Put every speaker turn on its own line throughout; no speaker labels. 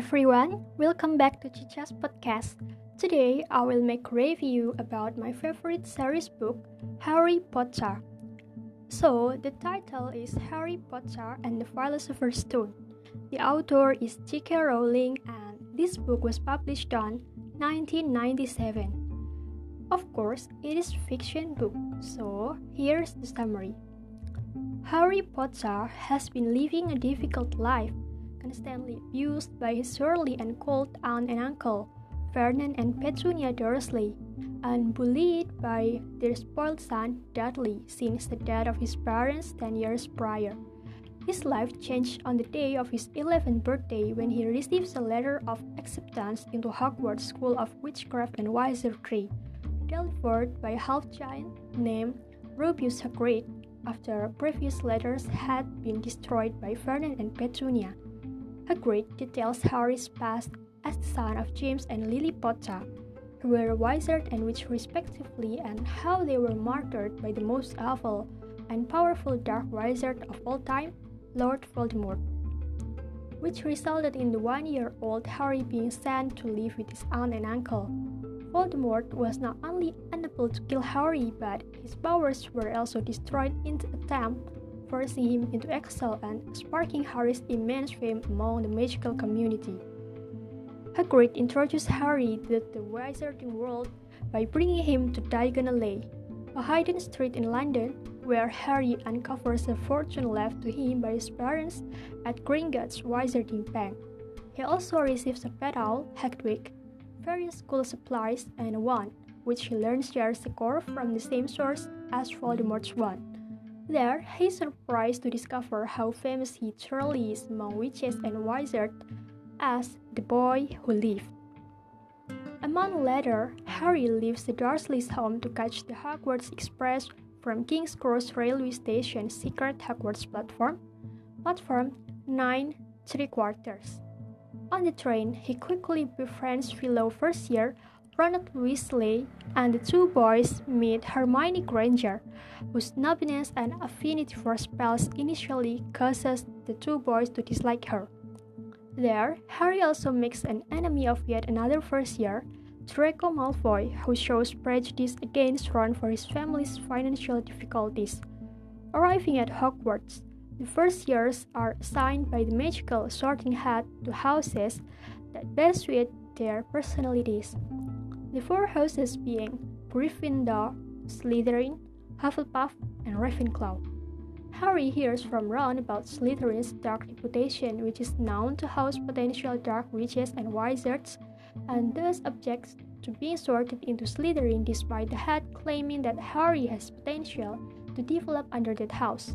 everyone, welcome back to Chicha's podcast. Today I will make review about my favorite series book, Harry Potter. So, the title is Harry Potter and the Philosopher's Stone. The author is J.K. Rowling and this book was published on 1997. Of course, it is fiction book, so here's the summary. Harry Potter has been living a difficult life constantly abused by his surly and cold aunt and uncle, Vernon and Petunia Dursley, and bullied by their spoiled son, Dudley, since the death of his parents ten years prior. His life changed on the day of his 11th birthday when he receives a letter of acceptance into Hogwarts School of Witchcraft and Wizardry, delivered by a half-giant named Rubeus Hagrid, after previous letters had been destroyed by Vernon and Petunia. Hagrid details Harry's past as the son of James and Lily Potter, who were a wizard and witch respectively, and how they were martyred by the most awful and powerful dark wizard of all time, Lord Voldemort, which resulted in the one-year-old Harry being sent to live with his aunt and uncle. Voldemort was not only unable to kill Harry, but his powers were also destroyed in the attempt forcing him into exile and sparking Harry's immense fame among the magical community. Hagrid introduced Harry to the wizarding world by bringing him to Diagon Alley, a hidden street in London where Harry uncovers a fortune left to him by his parents at Gringotts Wizarding Bank. He also receives a pet owl, Hedwig, various school supplies, and a wand, which he learns shares the core from the same source as Voldemort's wand. There, he is surprised to discover how famous he truly is among witches and wizards as the boy who lived. A month later, Harry leaves the Dursleys' home to catch the Hogwarts Express from King's Cross Railway Station's secret Hogwarts platform, platform 9 3 quarters. On the train, he quickly befriends fellow first year Ronald Weasley and the two boys meet Hermione Granger, whose snubbiness and affinity for spells initially causes the two boys to dislike her. There, Harry also makes an enemy of yet another first year, Draco Malfoy, who shows prejudice against Ron for his family's financial difficulties. Arriving at Hogwarts, the first years are assigned by the magical sorting hat to houses that best suit their personalities the four houses being Gryffindor, Slytherin, Hufflepuff, and Ravenclaw. Harry hears from Ron about Slytherin's dark reputation, which is known to house potential dark witches and wizards, and thus objects to being sorted into Slytherin despite the head claiming that Harry has potential to develop under that house.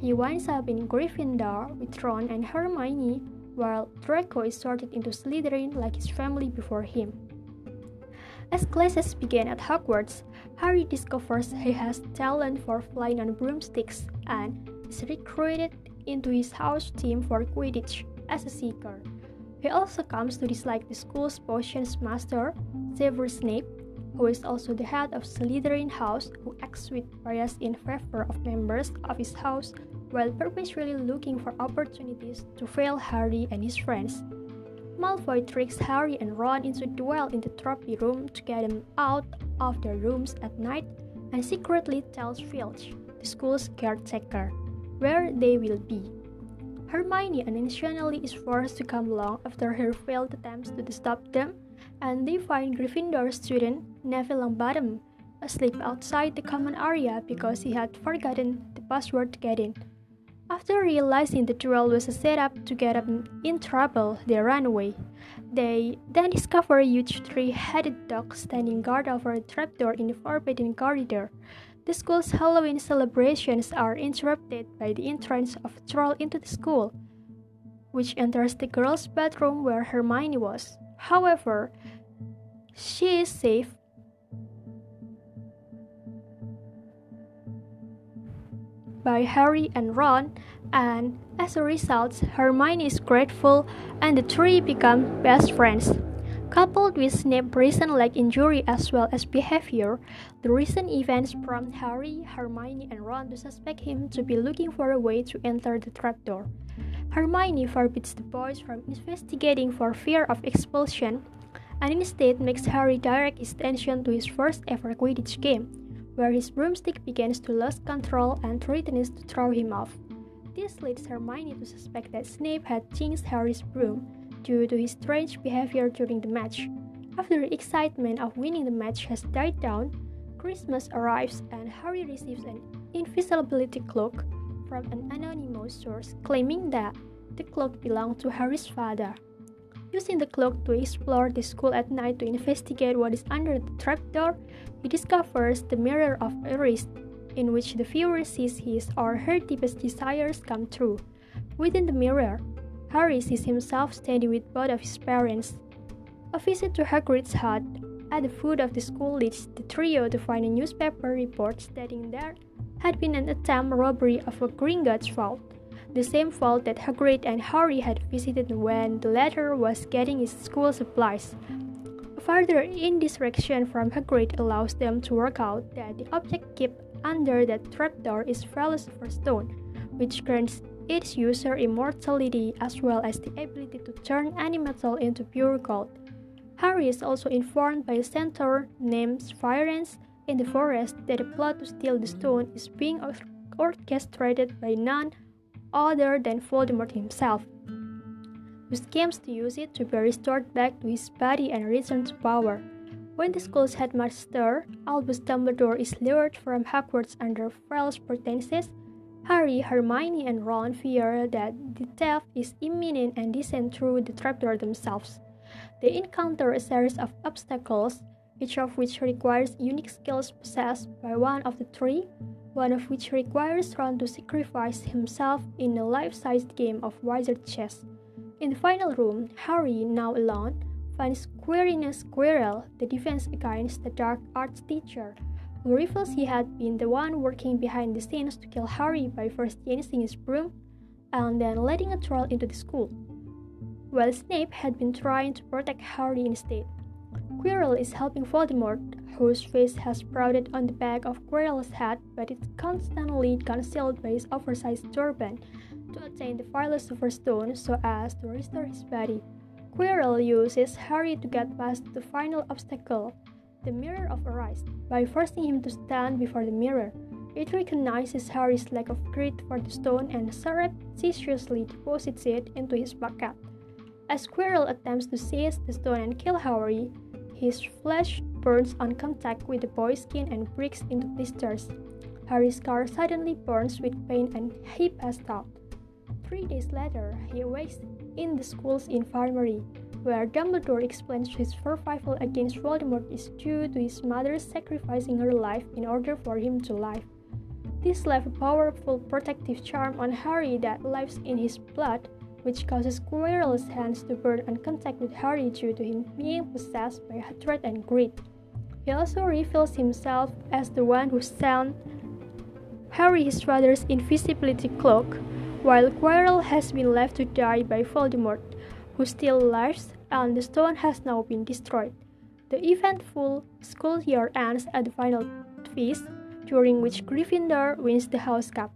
He winds up in Gryffindor with Ron and Hermione, while Draco is sorted into Slytherin like his family before him. As classes begin at Hogwarts, Harry discovers he has talent for flying on broomsticks and is recruited into his house team for Quidditch as a seeker. He also comes to dislike the school's potions master, Severus Snape, who is also the head of Slytherin House, who acts with bias in favor of members of his house while perpetually looking for opportunities to fail Harry and his friends. Malfoy tricks Harry and Ron into a duel in the trophy room to get them out of their rooms at night and secretly tells Filch, the school's caretaker, where they will be. Hermione unintentionally is forced to come along after her failed attempts to stop them, and they find Gryffindor student Neville Longbottom asleep outside the common area because he had forgotten the password to get in. After realizing the duel was a setup to get them in trouble, they run away. They then discover a huge three-headed dog standing guard over a trapdoor in the forbidden corridor. The school's Halloween celebrations are interrupted by the entrance of a troll into the school, which enters the girls' bedroom where Hermione was. However, she is safe by Harry and Ron, and as a result, Hermione is grateful and the three become best friends. Coupled with Snape's recent leg injury as well as behavior, the recent events prompt Harry, Hermione, and Ron to suspect him to be looking for a way to enter the trapdoor. Hermione forbids the boys from investigating for fear of expulsion and instead makes Harry direct his attention to his first ever Quidditch game, where his broomstick begins to lose control and threatens to throw him off. This leads Hermione to suspect that Snape had jinxed Harry's broom due to his strange behavior during the match. After the excitement of winning the match has died down, Christmas arrives and Harry receives an invisibility cloak from an anonymous source claiming that the cloak belonged to Harry's father. Using the cloak to explore the school at night to investigate what is under the trapdoor, he discovers the mirror of Eris, in which the viewer sees his or her deepest desires come true. Within the mirror, Harry sees himself standing with both of his parents. A visit to Hagrid's hut at the foot of the school leads the trio to find a newspaper report stating there had been an attempt robbery of a Gringotts vault the same vault that Hagrid and Harry had visited when the latter was getting his school supplies. Further indirection from Hagrid allows them to work out that the object kept under that trapdoor is Philosopher's Stone, which grants its user immortality as well as the ability to turn any metal into pure gold. Harry is also informed by a centaur named Firenze in the forest that the plot to steal the stone is being orchestrated by none other than Voldemort himself, who schemes to use it to be restored back to his body and return to power. When the school's headmaster, Albus Dumbledore, is lured from Hogwarts under false pretenses, Harry, Hermione, and Ron fear that the theft is imminent and descend through the trapdoor themselves. They encounter a series of obstacles, each of which requires unique skills possessed by one of the three, one of which requires Ron to sacrifice himself in a life-sized game of wizard chess. In the final room, Harry, now alone, finds Quirinus Quirrell, the defense against the dark arts teacher, who reveals he had been the one working behind the scenes to kill Harry by first using his broom and then letting a troll into the school, while Snape had been trying to protect Harry instead. Quirrell is helping Voldemort, whose face has sprouted on the back of Quirrell's head, but is constantly concealed by his oversized turban, to attain the Philosopher's Stone so as to restore his body. Quirrell uses Harry to get past the final obstacle, the Mirror of Eris, by forcing him to stand before the mirror. It recognizes Harry's lack of grit for the stone and surreptitiously deposits it into his bucket. As Quirrell attempts to seize the stone and kill Harry, his flesh burns on contact with the boy's skin and breaks into blisters. Harry's scar suddenly burns with pain and he passed out. Three days later, he awakes in the school's infirmary, where Dumbledore explains his survival against Voldemort is due to his mother sacrificing her life in order for him to live. This left a powerful protective charm on Harry that lives in his blood which causes Quirrell's hands to burn on contact with Harry due to him being possessed by hatred and greed. He also reveals himself as the one who sent Harry his father's invisibility cloak, while Quirrell has been left to die by Voldemort, who still lives, and the stone has now been destroyed. The eventful school year ends at the final feast, during which Gryffindor wins the House Cup.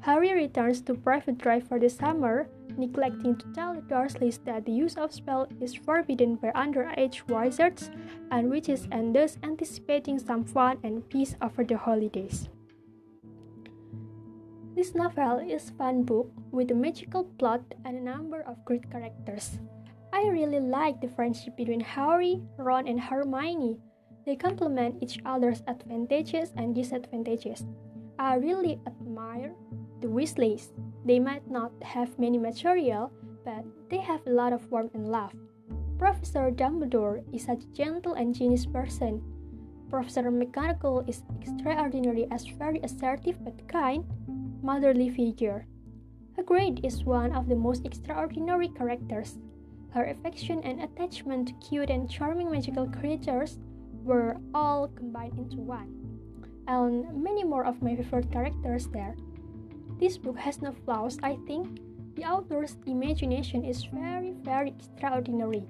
Harry returns to Privet Drive for the summer, neglecting to tell Dursleys that the use of spell is forbidden by underage wizards and witches and thus anticipating some fun and peace over the holidays. This novel is fun book with a magical plot and a number of great characters. I really like the friendship between Harry, Ron, and Hermione. They complement each other's advantages and disadvantages. I really admire the Weasleys. They might not have many material, but they have a lot of warmth and love. Professor Dumbledore is such a gentle and genius person. Professor McGonagall is extraordinary as very assertive but kind, motherly figure. Hagrid is one of the most extraordinary characters. Her affection and attachment to cute and charming magical creatures were all combined into one. And many more of my favorite characters there. This book has no flaws, I think. The author's imagination is very, very extraordinary.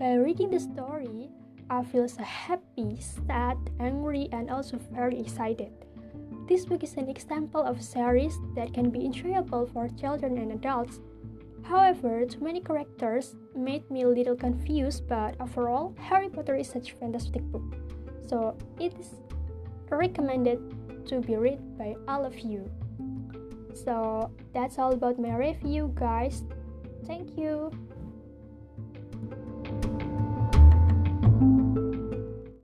By reading the story, I feel so happy, sad, angry, and also very excited. This book is an example of a series that can be enjoyable for children and adults. However, too many characters made me a little confused, but overall, Harry Potter is such a fantastic book. So it is recommended to be read by all of you. So that's all about my review, guys. Thank you.